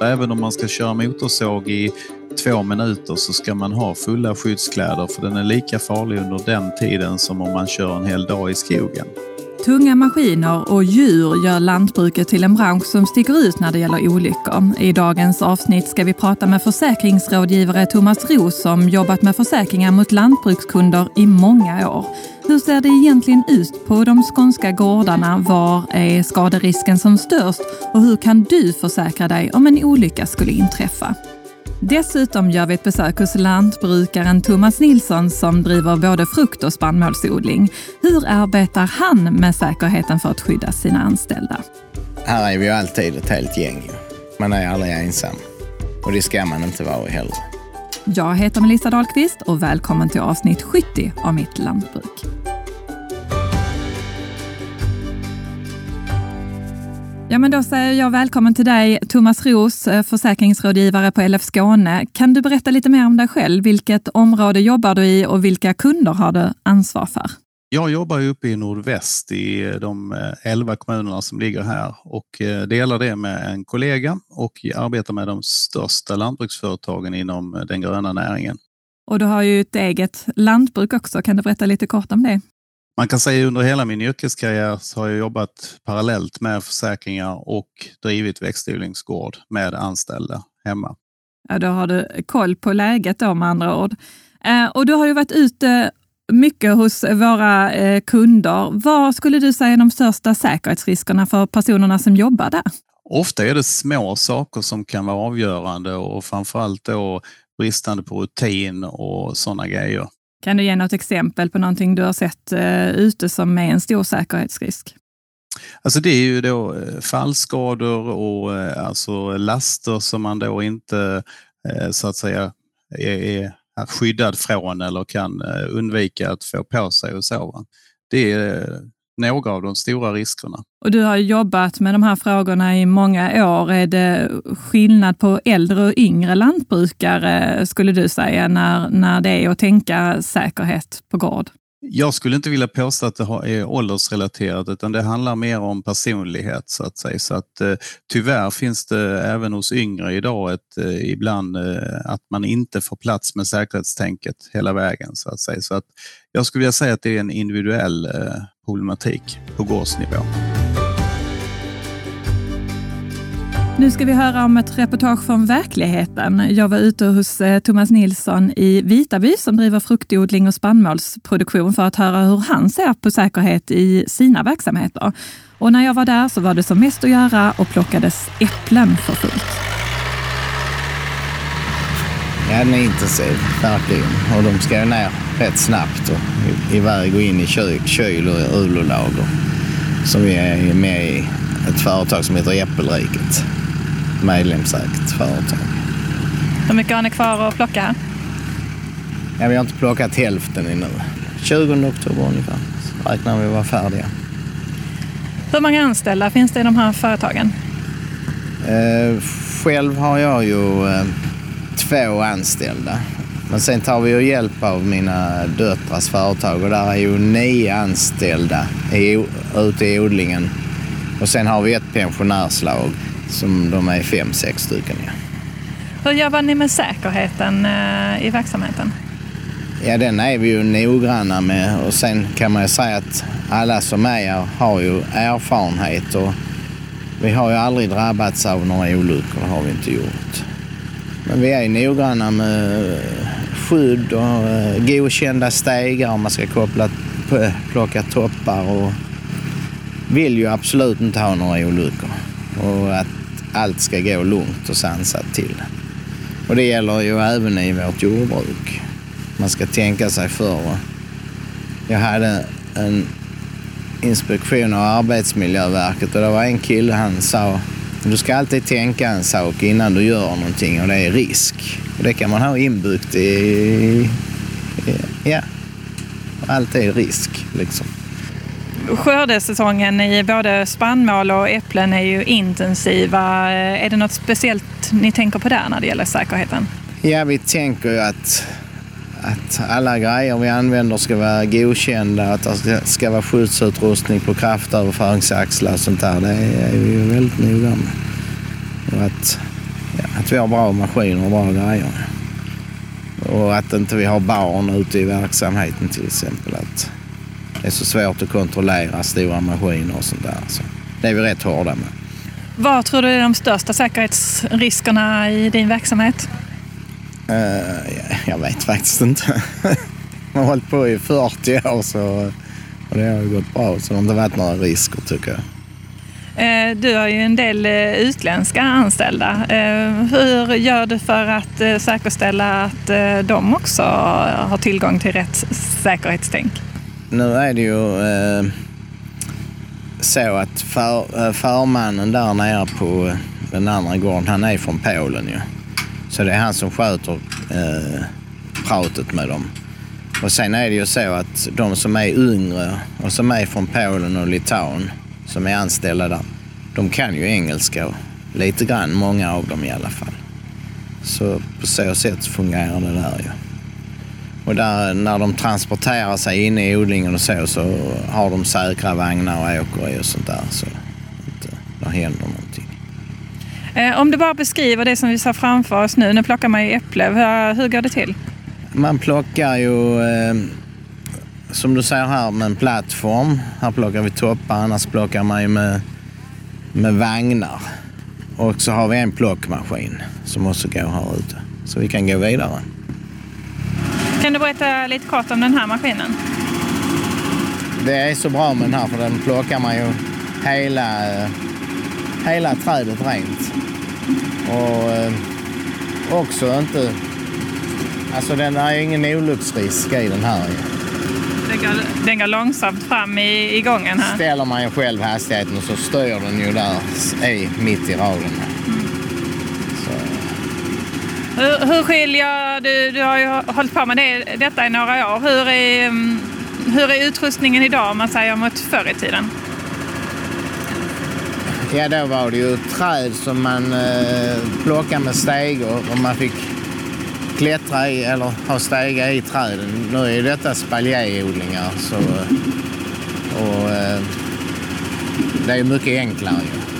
Även om man ska köra motorsåg i två minuter så ska man ha fulla skyddskläder för den är lika farlig under den tiden som om man kör en hel dag i skogen. Tunga maskiner och djur gör lantbruket till en bransch som sticker ut när det gäller olyckor. I dagens avsnitt ska vi prata med försäkringsrådgivare Thomas Roos som jobbat med försäkringar mot lantbrukskunder i många år. Hur ser det egentligen ut på de skånska gårdarna? Var är skaderisken som störst? Och hur kan du försäkra dig om en olycka skulle inträffa? Dessutom gör vi ett besök hos lantbrukaren Thomas Nilsson som driver både frukt och spannmålsodling. Hur arbetar han med säkerheten för att skydda sina anställda? Här är vi ju alltid ett helt gäng. Man är aldrig ensam. Och det ska man inte vara heller. Jag heter Melissa Dahlqvist och välkommen till avsnitt 70 av Mitt lantbruk. Ja, men då säger jag välkommen till dig, Thomas Roos, eh, försäkringsrådgivare på LF Skåne. Kan du berätta lite mer om dig själv? Vilket område jobbar du i och vilka kunder har du ansvar för? Jag jobbar uppe i nordväst i de eh, elva kommunerna som ligger här och eh, delar det med en kollega och arbetar med de största lantbruksföretagen inom den gröna näringen. Och du har ju ett eget lantbruk också. Kan du berätta lite kort om det? Man kan säga under hela min yrkeskarriär så har jag jobbat parallellt med försäkringar och drivit växtodlingsgård med anställda hemma. Ja, då har du koll på läget då med andra ord. Eh, och du har ju varit ute mycket hos våra eh, kunder. Vad skulle du säga är de största säkerhetsriskerna för personerna som jobbar där? Ofta är det små saker som kan vara avgörande och framförallt då bristande på rutin och sådana grejer. Kan du ge något exempel på någonting du har sett uh, ute som är en stor säkerhetsrisk? Alltså det är ju då eh, fallskador och uh, alltså laster som man då inte så att säga är skyddad från eller kan eh, undvika att få på sig och så. Det är eh, några av de stora riskerna. Och du har jobbat med de här frågorna i många år. Är det skillnad på äldre och yngre lantbrukare, skulle du säga, när, när det är att tänka säkerhet på gård? Jag skulle inte vilja påstå att det är åldersrelaterat utan det handlar mer om personlighet så att säga. Så att, eh, tyvärr finns det även hos yngre idag ett, eh, ibland eh, att man inte får plats med säkerhetstänket hela vägen så att säga. Så att jag skulle vilja säga att det är en individuell eh, problematik på gårdsnivå. Nu ska vi höra om ett reportage från verkligheten. Jag var ute hos eh, Thomas Nilsson i Vitaby som driver fruktodling och spannmålsproduktion för att höra hur han ser på säkerhet i sina verksamheter. Och när jag var där så var det som mest att göra och plockades äpplen för fullt. Ja, den är intensiv, verkligen. Och de ska ju ner rätt snabbt och iväg och in i kyl, kyl och ulolager. Som vi är med i ett företag som heter Äppelriket medlemsägt företag. Hur mycket har ni kvar att plocka här? Ja, vi har inte plockat hälften ännu. 20 oktober ungefär så räknar vi vara färdiga. Hur många anställda finns det i de här företagen? Eh, själv har jag ju eh, två anställda. Men sen tar vi ju hjälp av mina döttrars företag och där är ju nio anställda i, ute i odlingen. Och sen har vi ett pensionärslag som de är fem, sex stycken. Ja. Hur jobbar ni med säkerheten eh, i verksamheten? Ja, den är vi ju noggranna med och sen kan man ju säga att alla som är här har ju erfarenhet och vi har ju aldrig drabbats av några olyckor, det har vi inte gjort. Men vi är noggranna med skydd och eh, godkända stegar om man ska koppla, plocka toppar och vill ju absolut inte ha några olyckor. Och att allt ska gå lugnt och sansat till. Och det gäller ju även i vårt jordbruk. Man ska tänka sig för. Jag hade en inspektion av Arbetsmiljöverket och det var en kille han sa du ska alltid tänka en sak innan du gör någonting och det är risk. Och det kan man ha inbyggt i, Ja, allt är risk liksom. Skördesäsongen i både spannmål och äpplen är ju intensiva. Eh, är det något speciellt ni tänker på där när det gäller säkerheten? Ja, vi tänker ju att, att alla grejer vi använder ska vara godkända, att det ska, ska vara skyddsutrustning på kraftöverföringsaxlar och sånt där. Det är vi ju väldigt noga med. Och att att vi har bra maskiner och bra grejer. Och att inte vi har barn ute i verksamheten till exempel. Att det är så svårt att kontrollera stora maskiner och sånt där. Så det är vi rätt hårda med. Vad tror du är de största säkerhetsriskerna i din verksamhet? Uh, jag vet faktiskt inte. Jag har hållit på i 40 år så, och det har gått bra. Så det har inte varit några risker tycker jag. Eh, du har ju en del eh, utländska anställda. Hur gör du för att säkerställa att de också har tillgång till rätt säkerhetstänk? Nu är det ju eh, så att för, eh, förmannen där nere på eh, den andra gården, han är från Polen ju. Så det är han som sköter eh, pratet med dem. Och sen är det ju så att de som är yngre och som är från Polen och Litauen, som är anställda där, de kan ju engelska lite grann, många av dem i alla fall. Så på så sätt fungerar det där ju. Och där, när de transporterar sig inne i odlingen och så, så har de säkra vagnar och åker i och sånt där. Så att det händer någonting. Eh, om du bara beskriver det som vi ser framför oss nu. Nu plockar man ju äpple. Hur, hur går det till? Man plockar ju, eh, som du ser här, med en plattform. Här plockar vi toppar, annars plockar man ju med, med vagnar. Och så har vi en plockmaskin som också går här ute. Så vi kan gå vidare. Kan du berätta lite kort om den här maskinen? Det är så bra med den här för den plockar man ju hela, hela trädet rent. Och eh, också inte... Alltså den är ju ingen olycksrisk i den här. Den går, den går långsamt fram i, i gången här? Ställer man ju själv hastigheten och så styr den ju där i, mitt i raden. Hur, hur skiljer du, du har ju hållit på med det, detta i några år. Hur är, mm, hur är utrustningen idag om man säger mot förr i tiden? Ja, då var det ju träd som man eh, plockade med stegor och man fick klättra i eller ha stegar i träden. Nu är detta spaljéodlingar så, och eh, det är mycket enklare. Ju.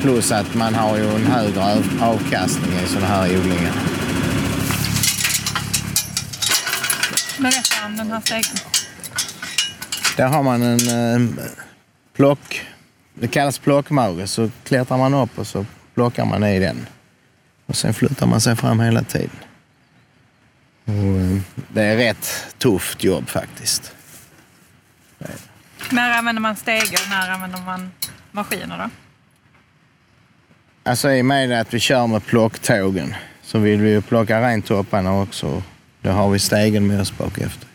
Plus att man har ju en högre avkastning i sådana här odlingar. Berätta om den här stegen. Där har man en eh, plock. Det kallas plockmage. Så klättrar man upp och så plockar man i den. Och sen flyttar man sig fram hela tiden. Och, eh, det är rätt tufft jobb faktiskt. När använder man stegar och när använder man maskiner då? Alltså i och med att vi kör med plocktågen så vill vi ju plocka rent topparna också. Då har vi stegen med oss bak efter.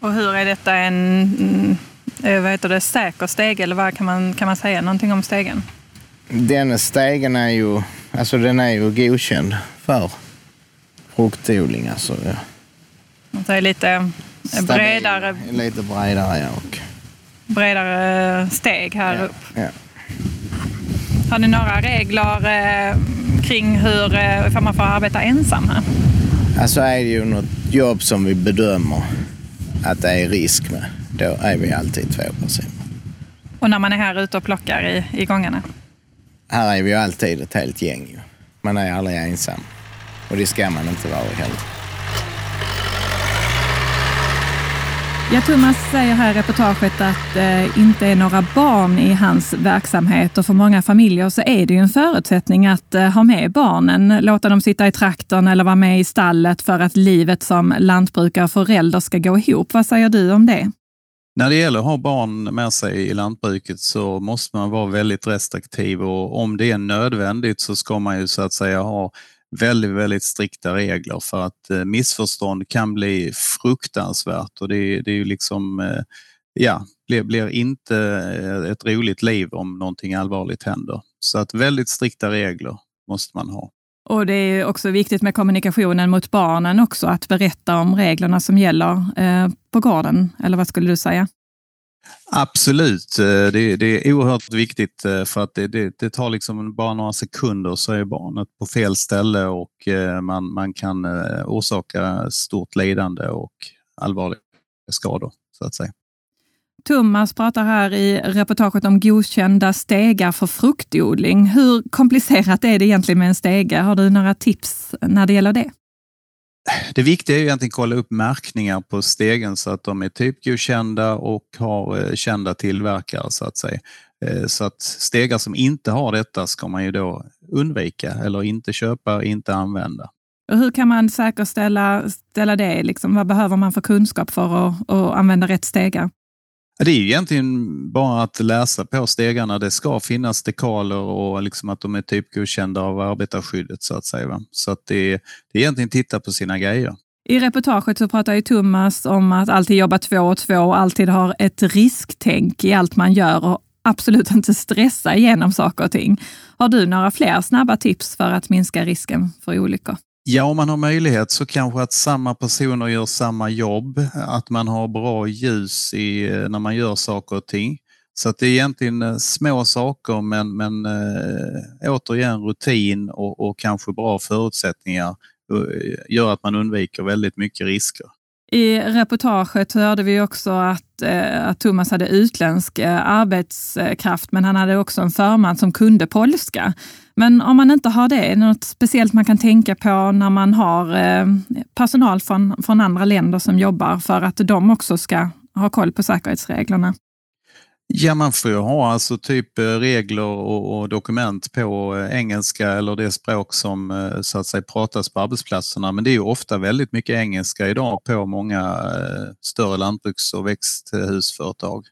Och hur är detta en mm, eh, vad heter det, säker steg eller vad kan man, kan man säga någonting om stegen? Den stegen är ju, alltså den är ju godkänd för fruktodling. Alltså, ja. Det är lite Stabil, bredare, lite bredare ja, och bredare steg här ja, upp. Ja. Har ni några regler eh, kring hur eh, man får arbeta ensam här? Alltså är det ju något jobb som vi bedömer att det är risk med, då är vi alltid två personer. Och när man är här ute och plockar i, i gångarna? Här är vi ju alltid ett helt gäng. Man är aldrig ensam. Och det ska man inte vara heller. Ja, Thomas säger här i reportaget att det eh, inte är några barn i hans verksamhet och för många familjer så är det ju en förutsättning att eh, ha med barnen, låta dem sitta i traktorn eller vara med i stallet för att livet som lantbrukare och förälder ska gå ihop. Vad säger du om det? När det gäller att ha barn med sig i lantbruket så måste man vara väldigt restriktiv och om det är nödvändigt så ska man ju så att säga ha väldigt, väldigt strikta regler för att eh, missförstånd kan bli fruktansvärt och det, det är ju liksom, eh, ja, blir, blir inte eh, ett roligt liv om någonting allvarligt händer. Så att väldigt strikta regler måste man ha. Och det är också viktigt med kommunikationen mot barnen också, att berätta om reglerna som gäller på gården, eller vad skulle du säga? Absolut, eh, det, det, är oerhört viktigt eh, för att det, det, det, tar liksom bara några sekunder så är barnet på fel ställe och eh, man, man kan orsaka stort lidande och allvarliga skador så att säga. Thomas pratar här i reportaget om godkända stegar för fruktodling. Hur komplicerat är det egentligen med en stege? Har du några tips när det gäller det? Det viktiga är ju egentligen att kolla upp märkningar på stegen så att de är typgodkända och har eh, kända tillverkare så att säga. Eh, så att stegar som inte har detta ska man ju då undvika eller inte köpa, inte använda. Och hur kan man säkerställa ställa det? Liksom, vad behöver man för kunskap för att, att använda rätt stegar? Det är egentligen bara att läsa på stegarna. Det ska finnas dekaler och liksom att de är typgodkända av arbetarskyddet så att säga. Så att det, är, det är egentligen titta på sina grejer. I reportaget så pratar ju Thomas om att alltid jobba två och två och alltid ha ett risktänk i allt man gör och absolut inte stressa igenom saker och ting. Har du några fler snabba tips för att minska risken för olyckor? Ja, om man har möjlighet så kanske att samma personer gör samma jobb, att man har bra ljus i, eh, när man gör saker och ting. Så att det är egentligen eh, små saker men, men äh, återigen rutin och, och kanske bra förutsättningar gör att man undviker väldigt mycket risker. I reportaget hörde vi också att, eh, att Thomas hade utländsk eh, arbetskraft, men han hade också en förman som kunde polska. Men om man inte har det, är det något speciellt man kan tänka på när man har eh, personal från, från andra länder som jobbar för att de också ska ha koll på säkerhetsreglerna? Ja, man får ju ha alltså typ eh, regler och, och, dokument på eh, engelska eller det språk som eh, så att säga pratas på arbetsplatserna. Men det är ju ofta väldigt mycket engelska idag på många större lantbruks och växthusföretag.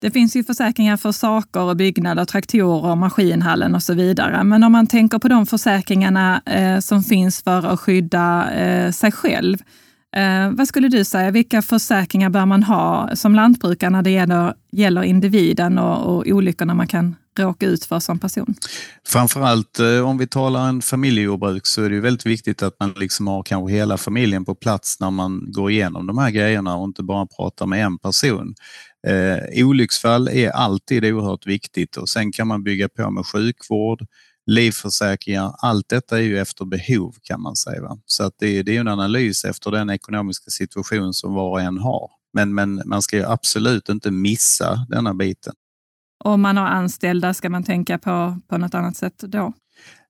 Det finns ju försäkringar för saker och byggnader, traktorer, maskinhallen och så vidare. Men om man tänker på de försäkringarna eh, som finns för att skydda eh, sig själv, Eh, vad skulle du säga, vilka försäkringar bör man ha som lantbrukare när det gäller, gäller individen och, och olyckorna man kan råka ut för som person? Framförallt eh, om vi talar en familjejordbruk så är det väldigt viktigt att man liksom har kanske hela familjen på plats när man går igenom de här grejerna och inte bara pratar med en person. Eh, olycksfall är alltid oerhört viktigt och sen kan man bygga på med sjukvård, livförsäkringar, allt detta är ju efter behov kan man säga. Va? Så att det, det är en analys efter den ekonomiska situation som var och en har. Men, men man ska ju absolut inte missa denna biten. Om man har anställda, ska man tänka på, på något annat sätt då?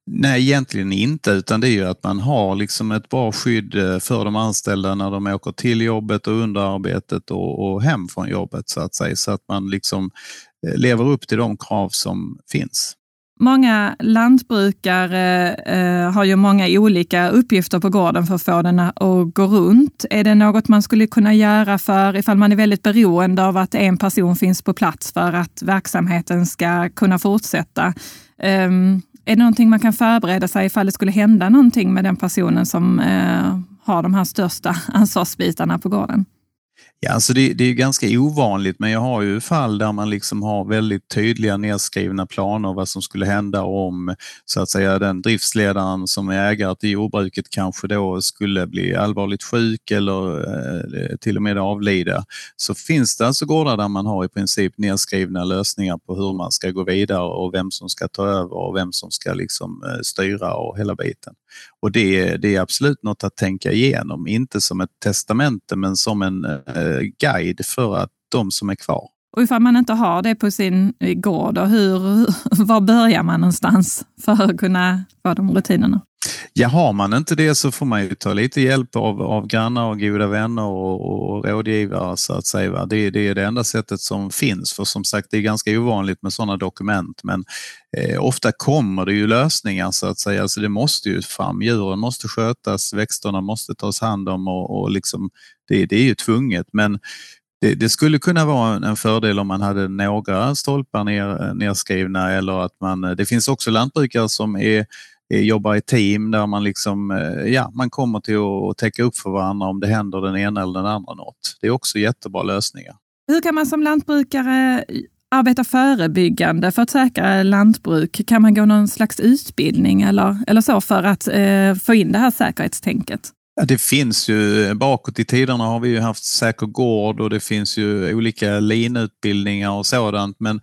Nej, egentligen inte, utan det är ju att man har liksom ett bra skydd eh, för de anställda när de åker till jobbet och under arbetet och, och hem från jobbet så att säga, så att man liksom eh, lever upp till de krav som finns. Många lantbrukare eh, har ju många olika uppgifter på gården för att få den att gå runt. Är det något man skulle kunna göra för ifall man är väldigt beroende av att en person finns på plats för att verksamheten ska kunna fortsätta? Eh, är det någonting man kan förbereda sig ifall det skulle hända någonting med den personen som eh, har de här största ansvarsbitarna på gården? Ja, alltså det, det, är ganska ovanligt, men jag har ju fall där man liksom har väldigt tydliga nedskrivna planer vad som skulle hända om så att säga den driftsledaren som är ägare till jordbruket kanske då skulle bli allvarligt sjuk eller eh, till och med avlida. Så finns det alltså gårdar där man har i princip nedskrivna lösningar på hur man ska gå vidare och vem som ska ta över och vem som ska liksom eh, styra och hela biten. Och det, det är absolut något att tänka igenom, inte som ett testamente men som en eh, Eh, guide för att de som är kvar. Och ifall man inte har det på sin eh, gård, och hur, var börjar man någonstans för att kunna få de rutinerna? Ja, har man inte det så får man ju ta lite hjälp av, av grannar och goda vänner och, och rådgivare så att säga. Det, det är det enda sättet som finns för som sagt det är ganska ovanligt med sådana dokument men eh, ofta kommer det ju lösningar så att säga. Alltså det måste ju fram, djuren måste skötas, växterna måste tas hand om och, och liksom, det, det är ju tvunget men det, det, skulle kunna vara en fördel om man hade några stolpar ner, nedskrivna eller att man, eh, det finns också lantbrukare som är är, jobbar i team där man liksom, eh, ja, man kommer till att täcka upp för varandra om det händer den ena eller den andra något. Det är också jättebra lösningar. Hur kan man som lantbrukare arbeta förebyggande för ett säkrare lantbruk? Kan man gå någon slags utbildning eller, eller så för att eh, få in det här säkerhetstänket? Det finns ju, eh, bakåt i tiderna har vi ju haft Säker gård och det finns ju olika linutbildningar och sådant men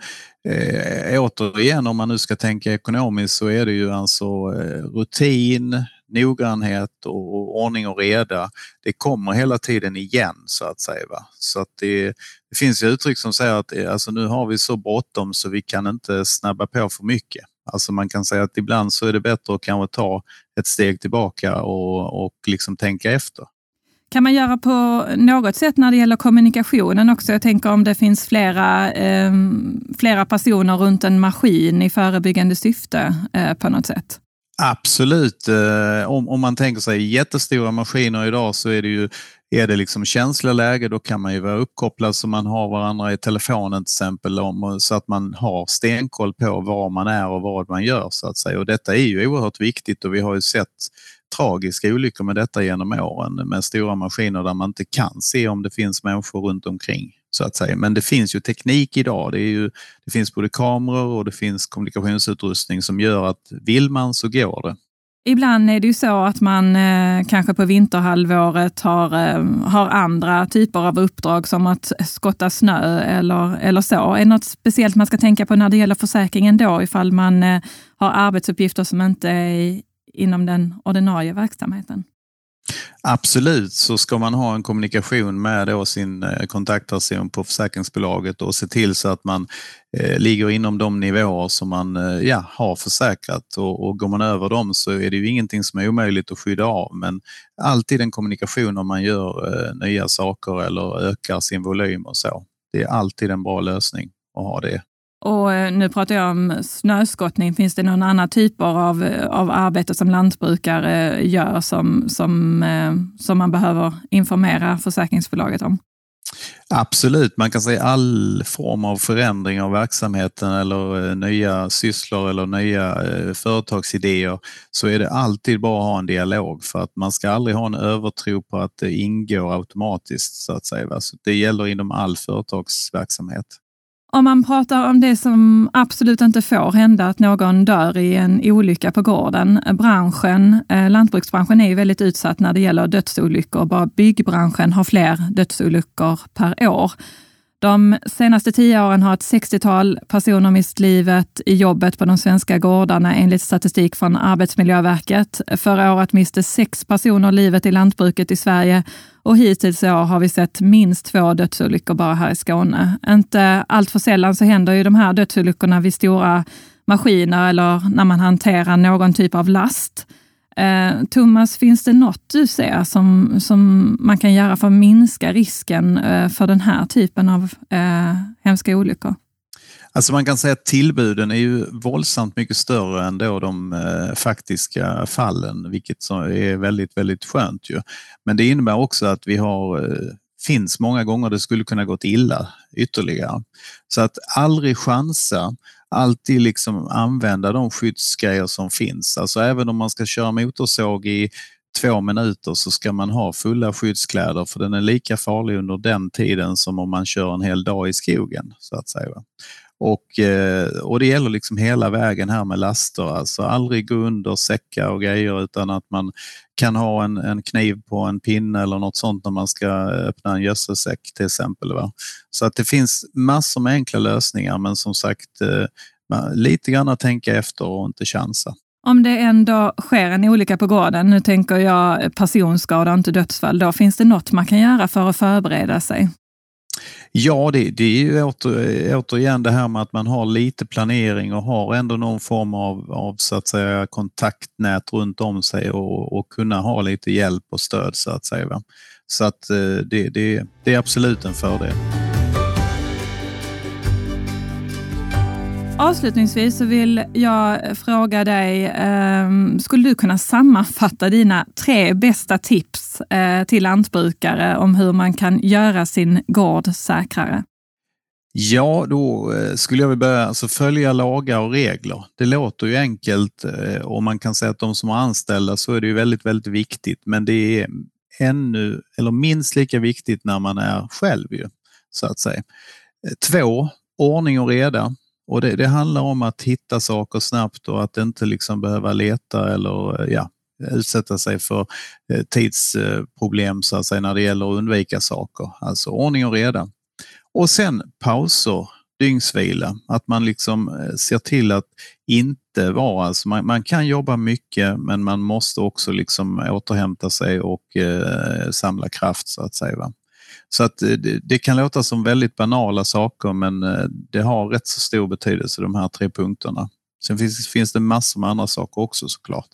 eh, återigen om man nu ska tänka ekonomiskt så är det ju alltså eh, rutin, noggrannhet och ordning och reda, det kommer hela tiden igen så att säga. Va? Så att det, det finns uttryck som säger att eh, alltså, nu har vi så bråttom så vi kan inte snabba på för mycket. Alltså man kan säga att ibland så är det bättre att kanske ta ett steg tillbaka och, och liksom tänka efter. Kan man göra på något sätt när det gäller kommunikationen också? Jag tänker om det finns flera, eh, flera personer runt en maskin i förebyggande syfte eh, på något sätt? Absolut. Eh, om, om man tänker sig jättestora maskiner idag så är det ju är det liksom känsliga läge då kan man ju vara uppkopplad så man har varandra i telefonen till exempel om, så att man har stenkoll på var man är och vad man gör så att säga. Och detta är ju oerhört viktigt och vi har ju sett tragiska olyckor med detta genom åren med stora maskiner där man inte kan se om det finns människor runt omkring. Så att säga. Men det finns ju teknik idag. Det, är ju, det finns både kameror och det finns kommunikationsutrustning som gör att vill man så går det. Ibland är det ju så att man eh, kanske på vinterhalvåret har, eh, har andra typer av uppdrag som att skotta snö eller, eller så. Är det något speciellt man ska tänka på när det gäller försäkringen då ifall man eh, har arbetsuppgifter som inte är inom den ordinarie verksamheten? Absolut, så ska man ha en kommunikation med då sin eh, kontaktperson på försäkringsbolaget och se till så att man eh, ligger inom de nivåer som man eh, ja, har försäkrat och, och går man över dem så är det ju ingenting som är omöjligt att skydda av men alltid en kommunikation om man gör eh, nya saker eller ökar sin volym och så. Det är alltid en bra lösning att ha det. Och eh, nu pratar jag om snöskottning. Finns det någon annan typ av, eh, av arbete som lantbrukare eh, gör som, som, som man behöver informera försäkringsbolaget om? Absolut, man kan säga all form av förändring av verksamheten eller nya sysslor eller nya företagsidéer så är det alltid bra att ha en dialog för att man ska aldrig ha en övertro på att det ingår automatiskt så att säga. Så det gäller inom all företagsverksamhet. Om man pratar om det som absolut inte får hända, att någon dör i en olycka på gården. Eh, branschen, eh, lantbruksbranschen är ju väldigt utsatt när det gäller dödsolyckor. Bara byggbranschen har fler dödsolyckor per år. De senaste tio åren har ett 60-tal personer mist livet i jobbet på de svenska gårdarna enligt statistik från Arbetsmiljöverket. Förra året miste sex personer livet i lantbruket i Sverige och hittills i år har vi sett minst två dödsolyckor bara här i Skåne. Inte allt för sällan så händer ju de här dödsolyckorna vid stora maskiner eller när man hanterar någon typ av last. Eh, Thomas, finns det något du ser som, som man kan göra för att minska risken eh, för den här typen av eh, hemska olyckor? Alltså man kan säga att tillbuden är ju våldsamt mycket större än då de eh, faktiska fallen, vilket är väldigt, väldigt skönt. Ju. Men det innebär också att vi har eh, finns många gånger det skulle kunna gått illa ytterligare. Så att aldrig chansa, alltid liksom använda de skyddsgrejer som finns. Alltså även om man ska köra motorsåg i två minuter så ska man ha fulla skyddskläder för den är lika farlig under den tiden som om man kör en hel dag i skogen. så att säga. Och, eh, och det gäller liksom hela vägen här med laster, alltså aldrig gå under säckar och grejer utan att man kan ha en, en kniv på en pinne eller något sånt när man ska öppna en gödselsäck till exempel. Va? Så att det finns massor med enkla lösningar men som sagt eh, lite grann att tänka efter och inte chansa. Om det ändå sker en olycka på gården, nu tänker jag personskada och inte dödsfall, då finns det något man kan göra för att förbereda sig? Ja, det, det är ju åter, återigen det här med att man har lite planering och har ändå någon form av, av så att säga, kontaktnät runt om sig och, och kunna ha lite hjälp och stöd så att säga. Så att eh, det, det, det är absolut en fördel. Avslutningsvis så vill jag fråga dig, eh, skulle du kunna sammanfatta dina tre bästa tips eh, till lantbrukare om hur man kan göra sin gård säkrare? Ja, då eh, skulle jag vilja börja alltså följa lagar och regler. Det låter ju enkelt eh, och man kan säga att de som är anställda så är det ju väldigt, väldigt viktigt, men det är ännu eller minst lika viktigt när man är själv ju, så att säga. Eh, två, ordning och reda. Och det, det, handlar om att hitta saker snabbt och att inte liksom behöva leta eller eh, ja, utsätta sig för eh, tidsproblem så att säga när det gäller att undvika saker. Alltså ordning och reda. Och sen pauser dygnsvila. Att man liksom eh, ser till att inte vara, alltså man, man kan jobba mycket men man måste också liksom återhämta sig och eh, samla kraft så att säga. Va? Så att eh, det, det, kan låta som väldigt banala saker men eh, det har rätt så stor betydelse de här tre punkterna. Sen finns, finns det massor med andra saker också såklart.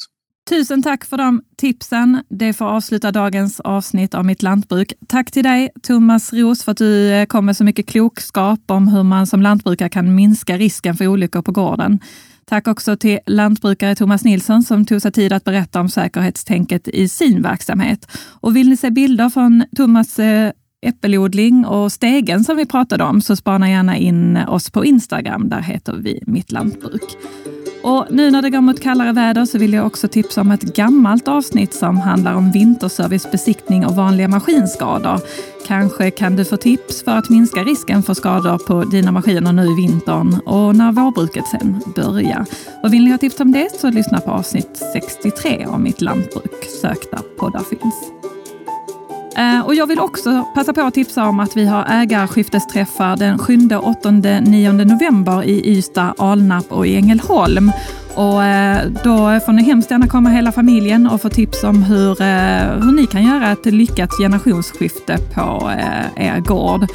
Tusen tack för de tipsen. Det får avsluta dagens avsnitt av Mitt lantbruk. Tack till dig Thomas Ros för att du eh, kom med så mycket klokskap om hur man som lantbrukare kan minska risken för olyckor på gården. Tack också till lantbrukare Thomas Nilsson som tog sig tid att berätta om säkerhetstänket i sin verksamhet. Och vill ni se bilder från Thomas äppelodling och stegen som vi pratade om så spana gärna in oss på Instagram. Där heter vi Mitt Lantbruk. Och nu när det går mot kallare väder så vill jag också tipsa om ett gammalt avsnitt som handlar om vinterservice, besiktning och vanliga maskinskador. Kanske kan du få tips för att minska risken för skador på dina maskiner nu i vintern och när vårbruket sen börjar. Och vill ni ha tips om det så lyssna på avsnitt 63 av Mitt lantbruk. Sök där poddar finns. Eh, och jag vill också passa på att tipsa om att vi har ägarskiftesträffar den 7, 8, 9 november i Ystad, Alnarp och i Ängelholm. Och eh, då får ni hemskt gärna komma hela familjen och få tips om hur, eh, hur ni kan göra ett lyckat generationsskifte på er gård.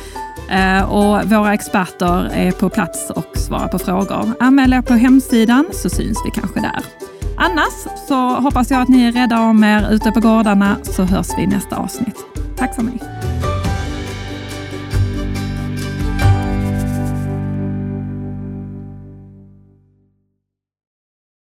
Och våra experter är på plats och svarar på frågor. Anmäl er på hemsidan så syns vi kanske där. Annars så hoppas jag att ni är rädda om er ute på gårdarna så hörs vi i nästa avsnitt. Tack för mig.